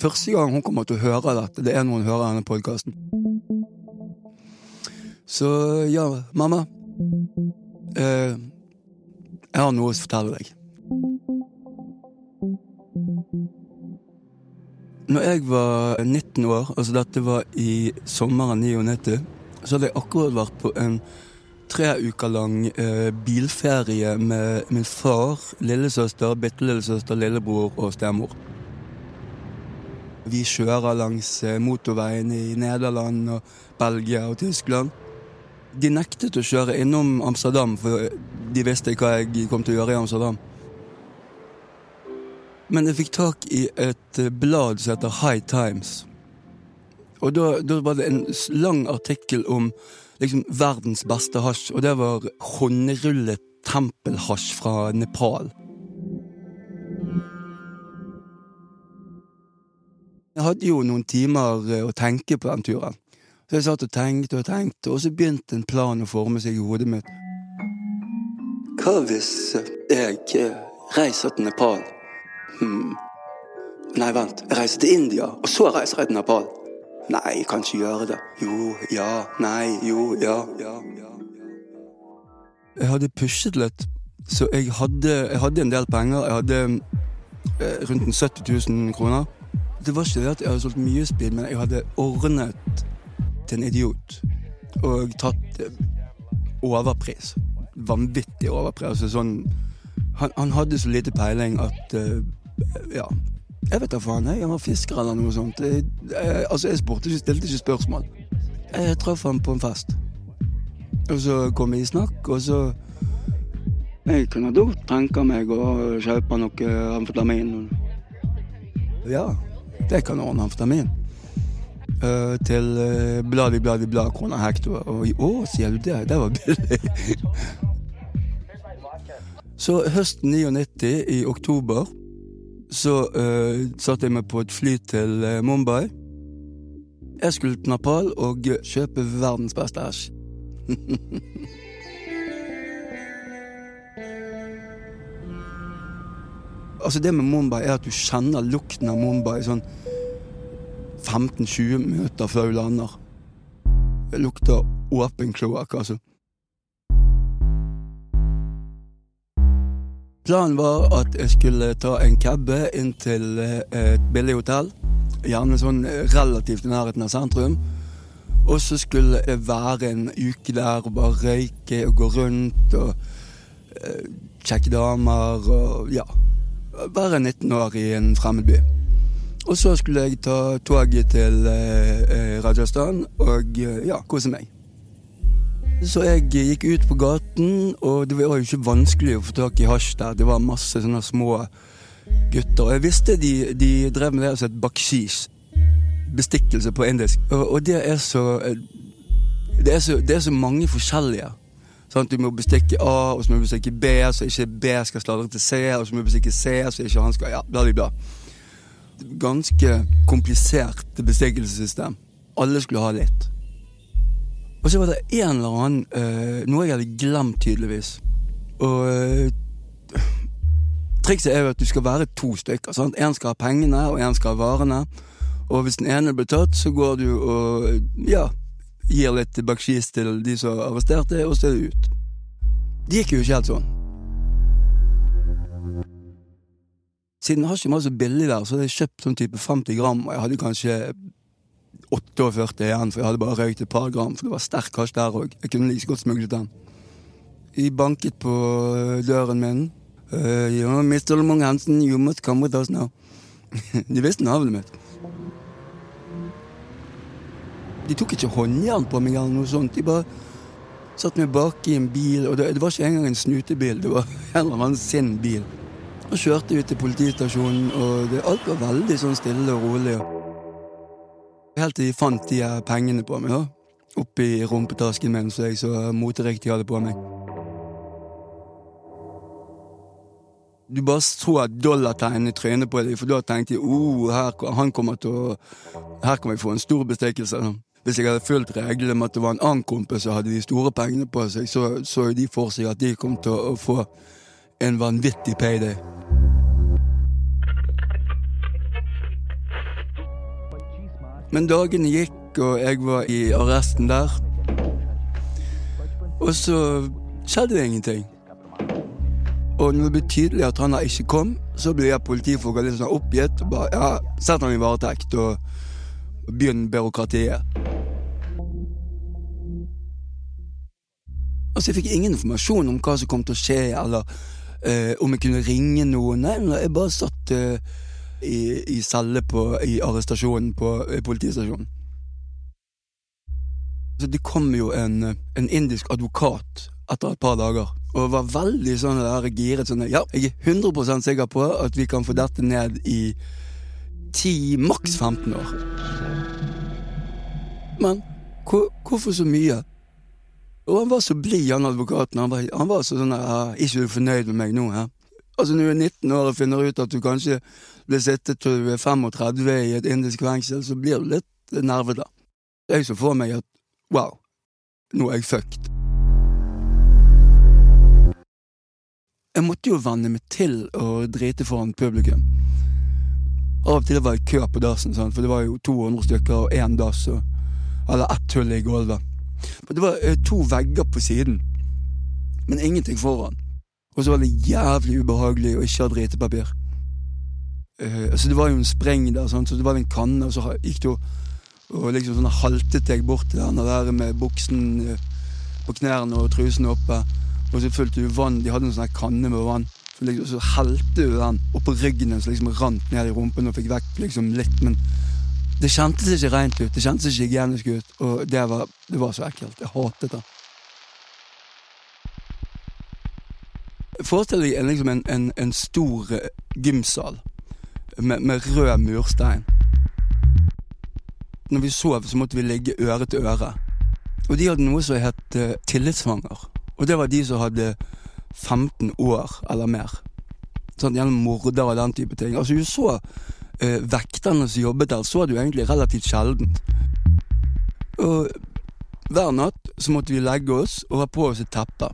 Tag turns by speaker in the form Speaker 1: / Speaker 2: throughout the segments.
Speaker 1: Første gang hun kommer til å høre dette, det er når hun hører denne podkasten. Så ja, mamma. Eh, jeg har noe å fortelle deg. Når jeg var 19 år, altså dette var i sommeren 99, så hadde jeg akkurat vært på en tre uker lang eh, bilferie med min far, lillesøster, bitte lillesøster, lillebror og stemor. Vi kjører langs eh, motorveien i Nederland og Belgia og Tyskland. De nektet å kjøre innom Amsterdam, for de visste hva jeg kom til å gjøre i Amsterdam. Men jeg fikk tak i et eh, blad som heter High Times. Og da, da var det en lang artikkel om liksom, verdens beste hasj, og det var håndrullet tempelhasj fra Nepal. Jeg hadde jo noen timer eh, å tenke på den turen. Så jeg satt og tenkte og tenkte, og så begynte en plan å forme seg i hodet mitt. Hva hvis jeg reiser til Nepal? Hmm. Nei, vent. Jeg reiser til India, og så reiser jeg til Nepal. Nei, kan ikke gjøre det. Jo, ja, nei, jo, ja. Jeg hadde pushet litt, så jeg hadde, jeg hadde en del penger. Jeg hadde eh, rundt 70 000 kroner. Det var ikke det at jeg hadde solgt mye speed, men jeg hadde ordnet til en idiot. Og tatt eh, overpris. Vanvittig overpris. Altså sånn han, han, hadde så lite peiling at uh, ja. Jeg vet da faen. Jeg var fisker eller noe sånt. Jeg, jeg, altså, jeg spurte ikke, stilte ikke spørsmål. Jeg traff ham på en fest. Og så kom vi i snakk, og så Jeg kunne da tenke meg å kjøpe noe amfetamin. Ja, det kan ordne amfetamin. Uh, til uh, bladi, bladi, blad kroner hekto. Og å, sier du det? Det var billig. så høsten 99, i oktober så uh, satte jeg meg på et fly til uh, Mumbai. Jeg skulle til Nepal og kjøpe verdens beste æsj. altså Det med Mumbai er at du kjenner lukten av Mumbai sånn 15-20 minutter før du lander. Det lukter åpen kloakk, altså. Planen var at jeg skulle ta en cabbe inn til eh, et billig hotell. Gjerne sånn relativt i nærheten av sentrum. Og så skulle jeg være en uke der og bare røyke og gå rundt og uh, sjekke damer og ja. Være 19 år i en fremmed by. Og så skulle jeg ta toget til uh, Rajasthan og uh, ja, kose meg. Så jeg gikk ut på gaten, og det var jo ikke vanskelig å få tak i hasj der. Det var masse sånne små gutter. Og jeg visste de, de drev med det som het bakshish. Bestikkelse på indisk. Og, og det, er så, det er så Det er så mange forskjellige. Sånn, du må bestikke A, og så må du bestikke B, så ikke B skal sladre til C, og så må du bestikke C, så ikke han skal Ja, bla, bla, bla. Ganske komplisert bestikkelsessystem. Alle skulle ha litt. Og så var det en eller annen uh, Noe jeg hadde glemt, tydeligvis. Og uh, trikset er jo at du skal være to stykker. sant? En skal ha pengene, og en skal ha varene. Og hvis den ene blir tatt, så går du og ja, gir litt bakskis til de som arresterte, og så er det ut. Det gikk jo ikke helt sånn. Siden hasjen var så billig der, så hadde jeg kjøpt sånn type 50 gram, og jeg hadde kanskje 48 igjen, for jeg hadde bare røykt et par gram. For det var sterk hasj der òg. Jeg kunne like godt smuglet den. De banket på døren min. Uh, ja, Mr. Lamong Hansen, you must come with us now. De visste navnet mitt. De tok ikke håndjern på meg eller noe sånt. De bare satt meg bak i en bil, og det, det var ikke engang en snutebil. Det var en eller annen sin bil. Og kjørte ut til politistasjonen, og det, alt var veldig sånn stille og rolig. Helt til de fant de pengene på meg, da. Oppi rumpetasken min som jeg så moteriktig hadde på meg. Du bare så dollartegn i trynet på deg, for da tenkte jeg oh, her, han kommer til å Her kan vi få en stor bestikkelse. hvis jeg hadde fulgt reglene med at det var en annen kompis som hadde de store pengene på seg, så så de for seg at de kom til å få en vanvittig payday. Men dagene gikk, og jeg var i arresten der. Og så skjedde det ingenting. Og når det ble tydelig at han ikke kom, så ble jeg politifolka litt sånn oppgitt. og bare, ja, Sett han i varetekt og begynn byråkratiet. Altså, Jeg fikk ingen informasjon om hva som kom til å skje, eller eh, om jeg kunne ringe noen. Nei, jeg bare satt eh, i, i celle på, i arrestasjonen på eh, politistasjonen. Så det kom jo en, en indisk advokat etter et par dager, og var veldig sånn der giret sånn Ja, jeg er 100% sikker på at vi kan få dette ned i 10, maks 15 år. Men hvor, hvorfor så mye? Og han var så blid, han advokaten. Han var, han var så sånn der, 'Ikke du fornøyd med meg nå?' He? Altså Når du er 19 år og finner ut at du kanskje blir sittet til du er 35 i et indisk fengsel, så blir du litt nervete. Jeg så for meg at wow, nå er jeg fucked. Jeg måtte jo venne meg til å drite foran publikum. Av og til var det kø på dassen, for det var jo 200 stykker og én dass, eller ett hull i gulvet. Men det var eh, to vegger på siden, men ingenting foran. Og så var det jævlig ubehagelig å ikke ha dritepapir. Uh, altså det var jo en spreng der, sånn, så det var en kanne, og så gikk det og liksom sånn haltet jeg bort til den der med buksen uh, på knærne og trusen oppe. Og så fulgte du vann. De hadde en sånn kanne med vann. Så, liksom, så helte du den oppå ryggen så liksom rant ned i rumpen og fikk vekk liksom litt. Men det kjentes ikke rent ut. Det kjentes ikke hygienisk ut. Og det var, det var så ekkelt. Jeg hatet det. Forestill deg liksom en, en, en, stor eh, gymsal med, med, rød murstein. Når vi sov, så måtte vi ligge øre til øre. Og de hadde noe som het uh, tillitsfanger. Og det var de som hadde 15 år eller mer. Sånn, gjennom morder og den type ting. Altså, du så uh, vekterne som jobbet der, så du egentlig relativt sjelden. Og hver natt så måtte vi legge oss og ha på oss et teppe.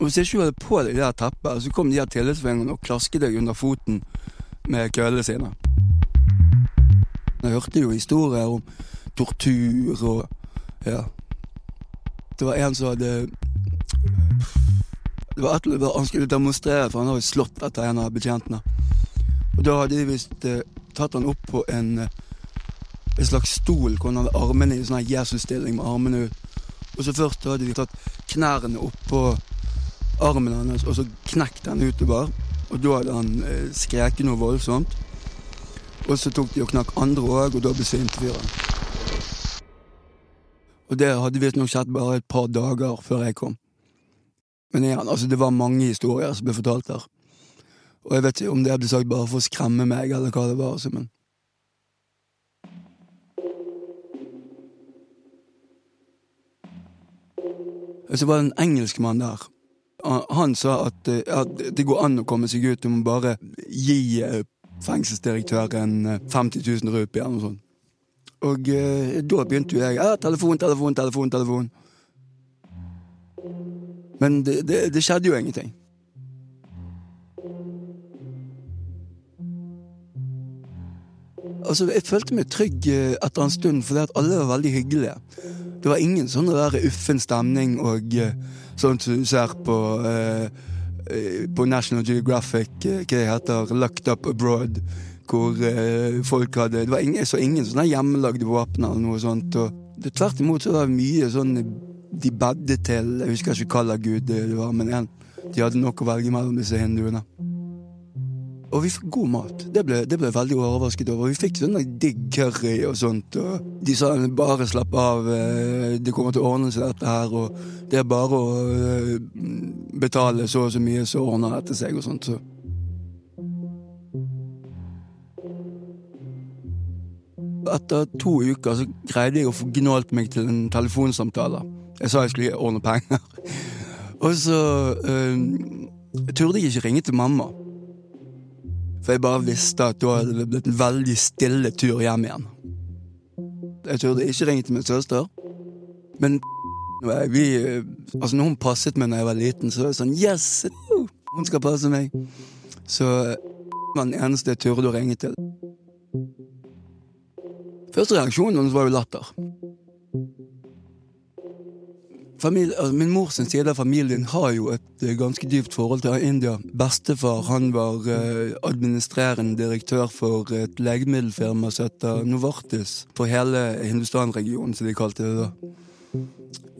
Speaker 1: Og hvis jeg ikke hadde på deg det teppet, så kom de her tillitsvingene og klasket deg under foten med køllene sine. Jeg hørte jo historier om tortur og Ja. Det var en som hadde Det var et, Han skulle demonstrere, for han hadde slått etter en av betjentene. Og da hadde de visst eh, tatt han opp på en, eh, en slags stol hvor han hadde armene i sånn Jesus-stilling med armene ut. Og så først hadde de tatt knærne opp på armen hans, og så knekt han utover. Og da hadde han eh, skreket noe voldsomt. Og så tok de og knakk andre òg, og da besvimte fyren. Og det hadde visstnok skjedd bare et par dager før jeg kom. Men igjen, altså, det var mange historier som ble fortalt der. Og jeg vet ikke om det ble sagt bare for å skremme meg, eller hva det var. Altså, men... Så var det en engelskmann der han sa at, eh, at, det går an å komme seg ut, du må bare gi eh, fengselsdirektøren 50 000 rupier eller noe sånt. Og eh, da begynte jo jeg ja, telefon, telefon, telefon, telefon. Men det, det, det skjedde jo ingenting. Altså, Jeg følte meg trygg etter en stund, fordi at alle var veldig hyggelige. Det var ingen sånn der uffen stemning og sånn som du ser på uh, på National Geographic, uh, hva det heter, Lucked Up Abroad, hvor folk hadde Det var ingen, så ingen sånne hjemmelagde våpen eller noe sånt. og det, Tvert imot så var det mye sånn de bedde til Jeg husker ikke hva gud det var, men en, de hadde nok å velge mellom disse hinduene. Og vi fikk god mat. Det ble, det ble veldig overrasket over. Vi fikk sånn digg curry og sånt. Og de sa bare slapp av, eh, det kommer til å ordne seg dette her. Og det er bare å eh, betale så og så mye, så ordner dette seg og sånt. Så. Etter to uker så greide jeg å få gnålt meg til en telefonsamtale. Jeg sa jeg skulle ordne penger. Og så øh, turde jeg ikke ringe til mamma. For jeg bare visste at da hadde det blitt en veldig stille tur hjem igjen. Jeg turde ikke ringe til min søster. Men vi, altså når hun passet meg da jeg var liten, så var det sånn Yes! Hun skal passe meg. Så var den eneste jeg turde å ringe til. Første reaksjonen hennes var jo latter. Familie, altså min mors side av familien har jo et uh, ganske dypt forhold til India. Bestefar han var uh, administrerende direktør for et legemiddelfirma som heter Novartis. For hele Hindustan-regionen, som de kalte det da.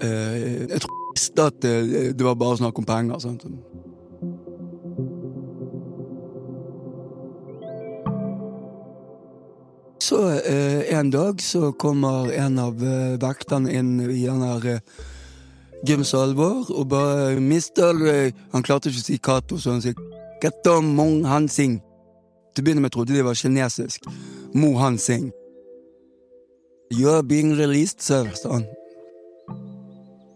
Speaker 1: Uh, jeg tror visste at det, var bare snakk om penger. Sant? Så en dag så kommer en av vekterne inn i den her Gymsal Alvor og bare mister Han klarte ikke å si Cato, så han sier Kato Mong Han. Til å begynne med trodde de var kinesisk. Mo Han Sing. You're being released, sir, sa han.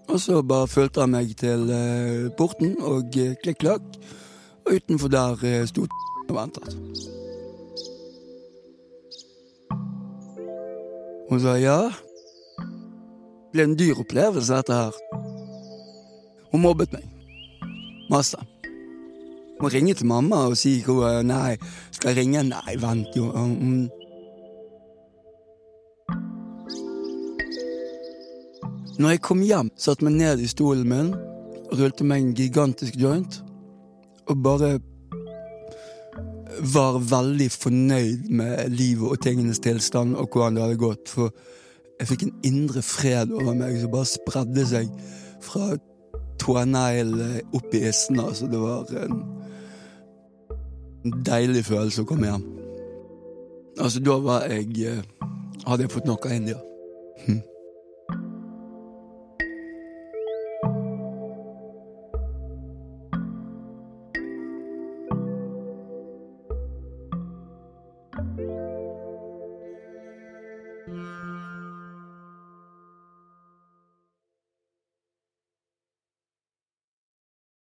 Speaker 1: Og så bare fulgte han meg til uh, porten og uh, klikk-klakk, og utenfor der uh, sto og ventet. Hun sa ja. Det ble en dyr opplevelse, dette her. Hun mobbet meg. Masse. Må ringe til mamma og si hvor Nei, skal jeg ringe? Nei, vent jo. Når jeg kom hjem, satte meg ned i stolen min, rullte meg en gigantisk joint og bare var veldig fornøyd med livet og tingenes tilstand og hvordan det hadde gått. For jeg fikk en indre fred over meg som bare spredde seg fra tånegl opp i issen. Altså, det var en deilig følelse å komme hjem. Altså, da var jeg eh, Hadde jeg fått noe av India. Hm.